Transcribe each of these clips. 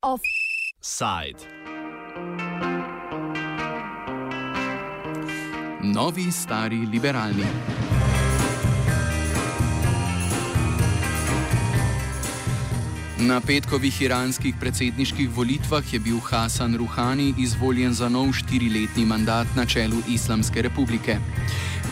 Offside. Novi, stari, liberalni. Na petkovih iranskih predsedniških volitvah je bil Hasan Rouhani izvoljen za nov štiriletni mandat na čelu Islamske republike.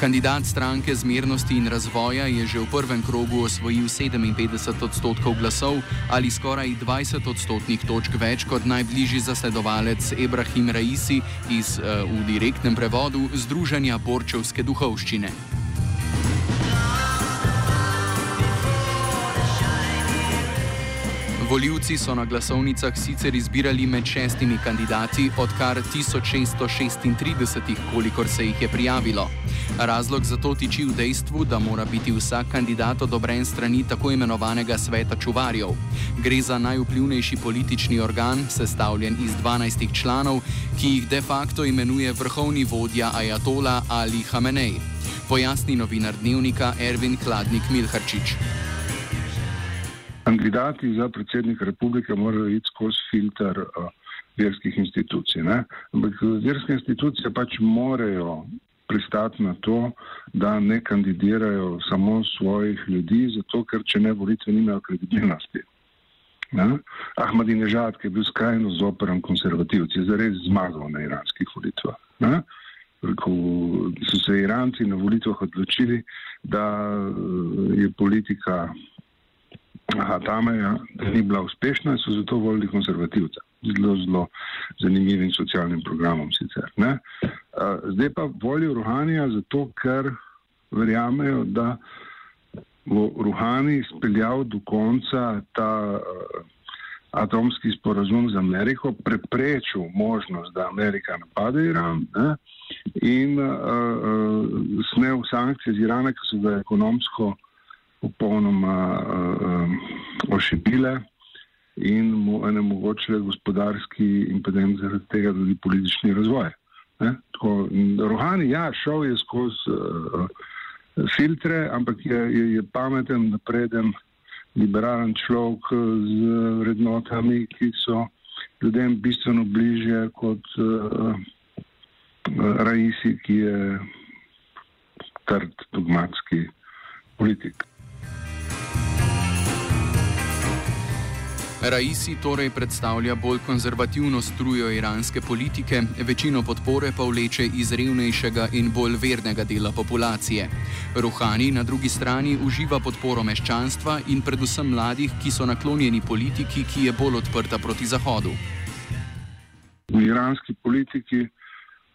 Kandidat stranke zmernosti in razvoja je že v prvem krogu osvojil 57 odstotkov glasov ali skoraj 20 odstotnih točk več kot najbližji zasledovalec Ebrahim Raisi iz uh, v direktnem prevodu Združenja Borčevske duhovščine. Voljivci so na glasovnicah sicer izbirali med šestimi kandidati, od kar 1636, kolikor se jih je prijavilo. Razlog za to tiči v dejstvu, da mora biti vsak kandidat odobren strani tako imenovanega sveta čuvarjev. Gre za najvplivnejši politični organ, sestavljen iz 12 članov, ki jih de facto imenuje vrhovni vodja Ajatola Ali Hamenej. Pojasni novinar dnevnika Ervin Kladnik Milharčič. Kandidati za predsednika republike morajo iti skozi filter uh, verskih institucij. Ne? Ampak verske institucije pač morajo pristati na to, da ne kandidirajo samo svojih ljudi, zato ker če ne volitve nimajo kredibilnosti. Ahmadinežad, ki je bil skrajno zoperan konservativci, je zares zmagal na iranskih volitvah. Ne? Ko so se Iranci na volitvah odločili, da je politika Aha, ta meja ni bila uspešna in so zato volili konzervativce. Zelo, zelo zanimivim socialnim programom sicer. Ne? Zdaj pa volijo Ruhanija zato, ker verjamejo, da bo Ruhani speljal do konca ta atomski sporazum z Ameriko, preprečil možnost, da Amerika napade Iran ne? in uh, uh, snel sankcije z Irana, ki so ga ekonomsko popolnoma uh, ošibile in mu onemogočile gospodarski in potem zaradi tega tudi politični razvoj. Tako, Rohani, ja, šel je skozi uh, filtre, ampak je, je, je pameten, napreden, liberalen človek z vrednotami, ki so ljudem bistveno bliže kot uh, Raisi, ki je trd, dogmatski politik. Raisi torej predstavlja bolj konzervativno strujo iranske politike, večino podpore pa vleče iz revnejšega in bolj vernega dela populacije. Ruhani na drugi strani uživa podporo meščanstva in predvsem mladih, ki so naklonjeni politiki, ki je bolj odprta proti Zahodu. V iranski politiki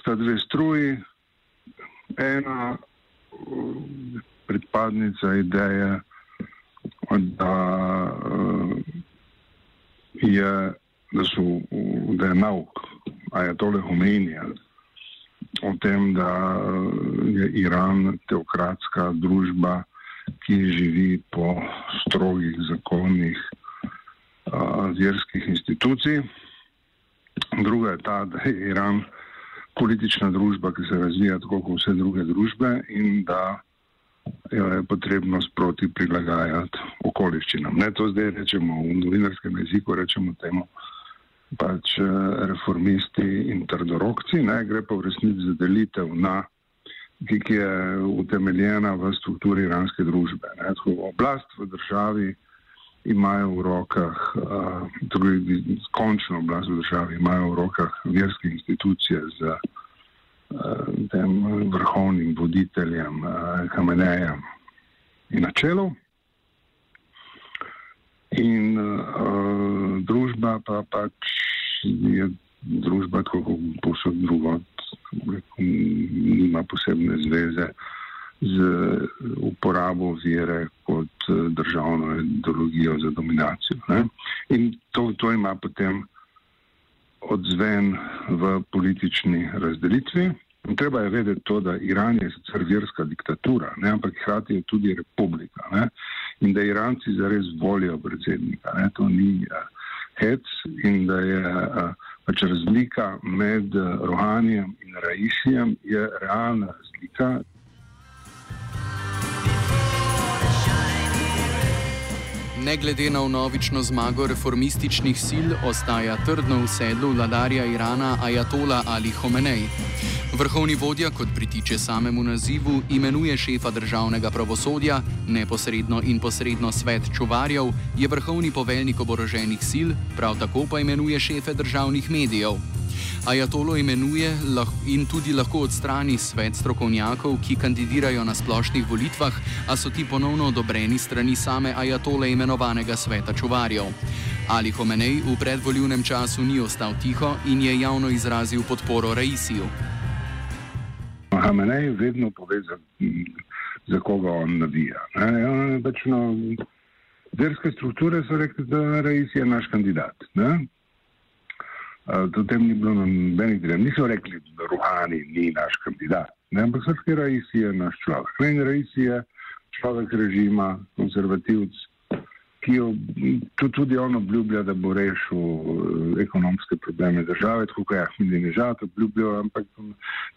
sta dve struji. Ena predpadnica ideje, da je, da, so, da je nauk, a je tole homenija o tem, da je Iran teokratska družba, ki živi po strogih zakonih verskih institucij. Druga je ta, da je Iran politična družba, ki se razvija tako kot vse druge družbe in da jo je potrebno sproti prilagajati okoliščinam. Ne to zdaj rečemo v novinarskem jeziku, rečemo temu pač eh, reformisti in trdorokci, ne gre pa v resnici za delitev na, ki je utemeljena v strukturi iranske družbe. Ne. Oblast v državi imajo v rokah, uh, tudi končno oblast v državi imajo v rokah verske institucije za Eh, tem vrhovnim voditeljem Hamenejem eh, in načelov. In uh, družba pa pač je družba, tako kot posod drugo, nima posebne zveze z uporabo vere kot državno ideologijo za dominacijo. Ne? In to, to ima potem odzven v politični razdelitvi. In treba je vedeti to, da Iran je sicer verska diktatura, ne, ampak hkrati je tudi republika. Ne, in da Iranci zares volijo predsednika. Ne, to ni uh, hec in da je uh, pač razlika med uh, Rohanijem in Raisijem je realna razlika. Ne glede na novično zmago reformističnih sil, ostaja trdno v sedlu vladarja Irana Ajatola Ali Homenej. Vrhovni vodja, kot pritiče samemu nazivu, imenuje šefa državnega pravosodja, neposredno in posredno svet čuvarjev, je vrhovni poveljnik oboroženih sil, prav tako pa imenuje šefe državnih medijev. Ajatolo imenuje in tudi lahko odstrani svet strokovnjakov, ki kandidirajo na splošnih volitvah, a so ti ponovno odobreni strani same Ajatole imenovanega sveta čuvarjev. Ali Homenej v predvoljivnem času ni ostal tiho in je javno izrazil podporo Raisiju. Hamenej vedno pove, za, koga on navija. Verske strukture so rekli, da Raisi je naš kandidat. Ne? Do tem ni bilo nobenih dilem. Niso rekli, da Ruhani ni naš kandidat, ne? ampak srpski Raisi je naš človek. Ne? Raisi je človek režima, konservativc, ki jo tudi on obljublja, da bo rešil eh, ekonomske probleme države, tako kot je Ahmedinejad obljubljal, ampak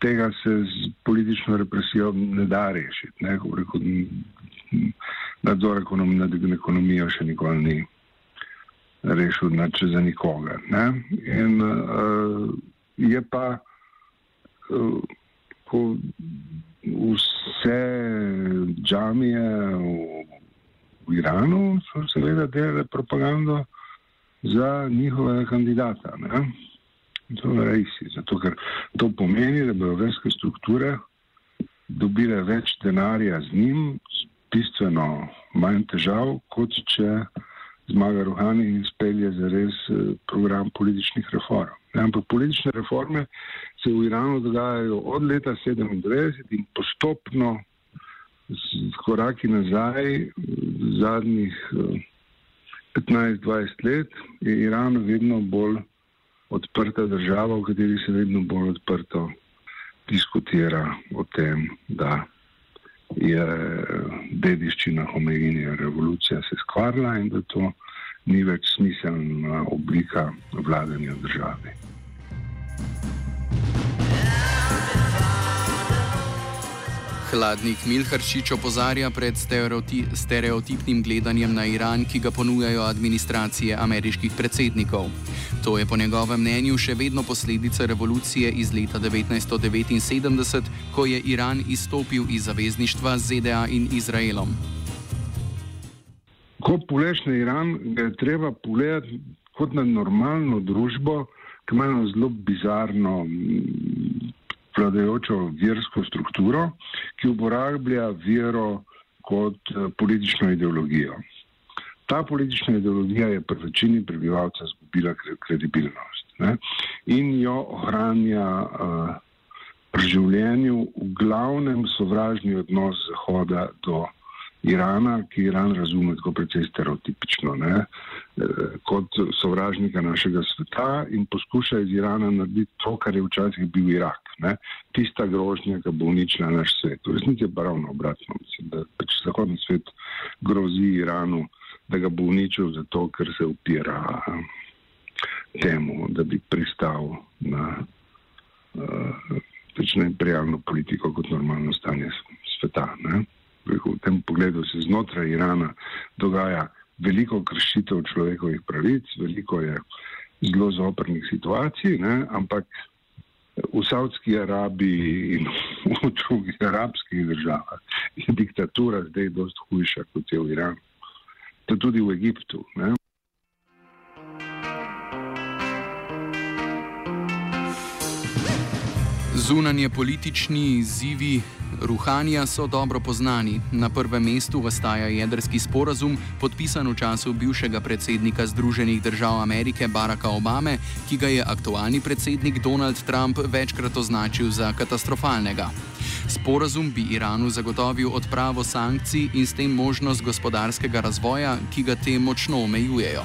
tega se z politično represijo ne da rešiti. Ne? Nadzor ekonom, nad ekonomijo še nikoli ni rešil nače za nikoga. Ne? In uh, je pa, uh, ko vse džamije v v Iranu so seveda delali propagando za njihovega kandidata. Ne? To je res, zato ker to pomeni, da bodo verske strukture dobile več denarja z njim, bistveno manj težav, kot če zmaga Ruhani in spelje za res eh, program političnih reform. Ampak politične reforme se v Iranu dogajajo od leta 1997 in postopno z koraki nazaj, zadnjih 15-20 eh, let, je Iran vedno bolj odprta država, v kateri se vedno bolj odprto diskutira o tem, da je dediščina Homeinija revolucija se skvarila in da to ni več smiselna oblika vladanja države. Hladnik Milharčič opozarja pred stereotipnim gledanjem na Iran, ki ga ponujajo administracije ameriških predsednikov. To je po njegovem mnenju še vedno posledica revolucije iz leta 1979, ko je Iran izstopil iz zavezništva z ZDA in Izraelom. Ko pogledaš na Iran, ga je treba pogledati kot na normalno družbo, ki ima zelo bizarno vladajočo versko strukturo, ki uporablja vero kot eh, politično ideologijo. Ta politična ideologija je pri večini prebivalcev izgubila kredibilnost ne? in jo ohranja uh, pri življenju v glavnem sovražni odnos Zahoda do Irana, ki Iran razume tako precej stereotipično, ne, eh, kot sovražnika našega sveta in poskuša iz Irana narediti to, kar je včasih bil Irak. Ne, tista grožnja, ki bo uničila naš svet. V resnici je ravno obratno. Mislim, da pač zahodni svet grozi Iranu, da ga bo uničil zato, ker se upira temu, da bi pristal na uh, pač imperialno politiko kot normalno stanje sveta. Ne v tem pogledu se znotraj Irana dogaja veliko kršitev človekovih pravic, veliko je zelo zoprnih situacij, ne? ampak v Saudski Arabiji in v drugih arabskih državah je diktatura zdaj dosti hujša kot je v Iranu. To tudi v Egiptu. Ne? Zunanje politični izzivi Ruhanja so dobro poznani. Na prvem mestu ostaja jedrski sporazum, podpisan v času bivšega predsednika Združenih držav Amerike Baracka Obame, ki ga je aktualni predsednik Donald Trump večkrat označil za katastrofalnega. Sporazum bi Iranu zagotovil odpravo sankcij in s tem možnost gospodarskega razvoja, ki ga te močno omejujejo.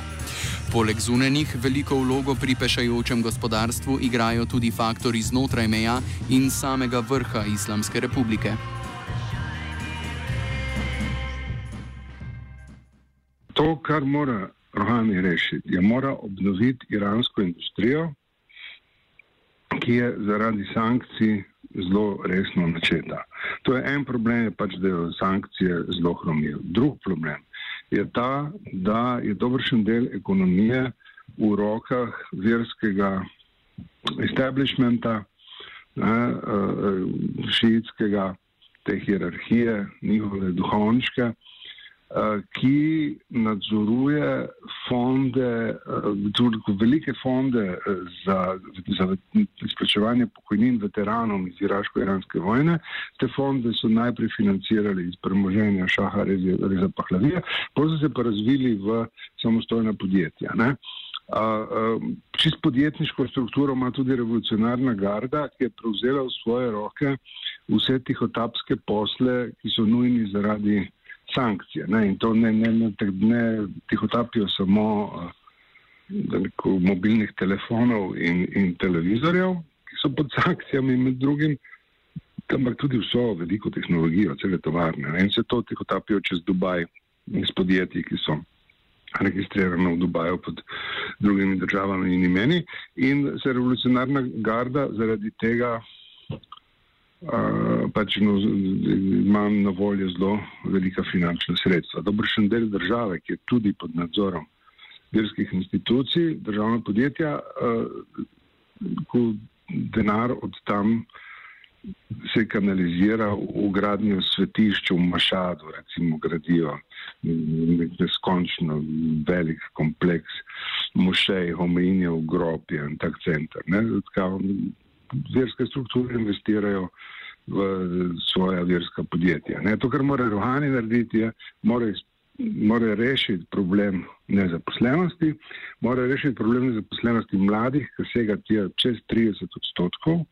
Poleg zunenih veliko vlogo pri pešajočem gospodarstvu igrajo tudi faktori znotraj meja in samega vrha Islamske republike. To, kar mora Rohani rešiti, je mora obnoviti iransko industrijo, ki je zaradi sankcij zelo resno načeta. To je en problem, je pač, da jo sankcije zelo hromijo. Drug problem je ta, da je dobršen del ekonomije v rokah verskega establishmenta, ne, uh, šiitskega, te hierarhije, njihove duhovniške, uh, ki nadzoruje fonde, uh, velike fonde za, za izplačevanje pokojnin veteranom iz iraško-iranske vojne. Te fonde so najprej financirali iz premoženja Šaha Reza Pahlavija, potem so se pa razvili v samostojna podjetja. Ne. Čist podjetniško strukturo ima tudi revolucionarna garda, ki je prevzela v svoje roke vse tihotapske posle, ki so nujni zaradi sankcije. Ne? In to ne, ne, ne, ne tihotapijo samo neko, mobilnih telefonov in, in televizorjev, ki so pod sankcijami med drugim, ampak tudi vso veliko tehnologijo, cele tovarne. Ne? In se to tihotapijo čez Dubaj iz podjetij, ki so registrirano v Dubaju pod drugimi državami in imeni. In se revolucionarna garda zaradi tega pač no, ima na voljo zelo velika finančna sredstva. Dobršen del države, ki je tudi pod nadzorom verskih institucij, državna podjetja, ko denar od tam se kanalizira v gradnjo svetišč v Mašadu, recimo gradijo neskončno velik kompleks mošej, hominjev, grob in tak center. Verske strukture investirajo v svoja verska podjetja. Ne? To, kar mora Rohani narediti, je, mora mora rešiti problem nezaposlenosti, mora rešiti problem nezaposlenosti mladih, ki sega tja čez 30 odstotkov,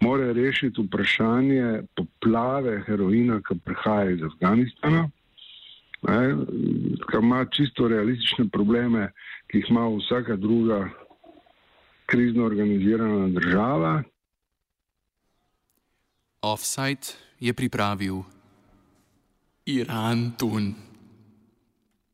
mora rešiti vprašanje poplave heroina, ki prihaja iz Afganistana, ki ima čisto realistične probleme, ki jih ima vsaka druga krizno organizirana država. Offside je pripravil Iran Tun.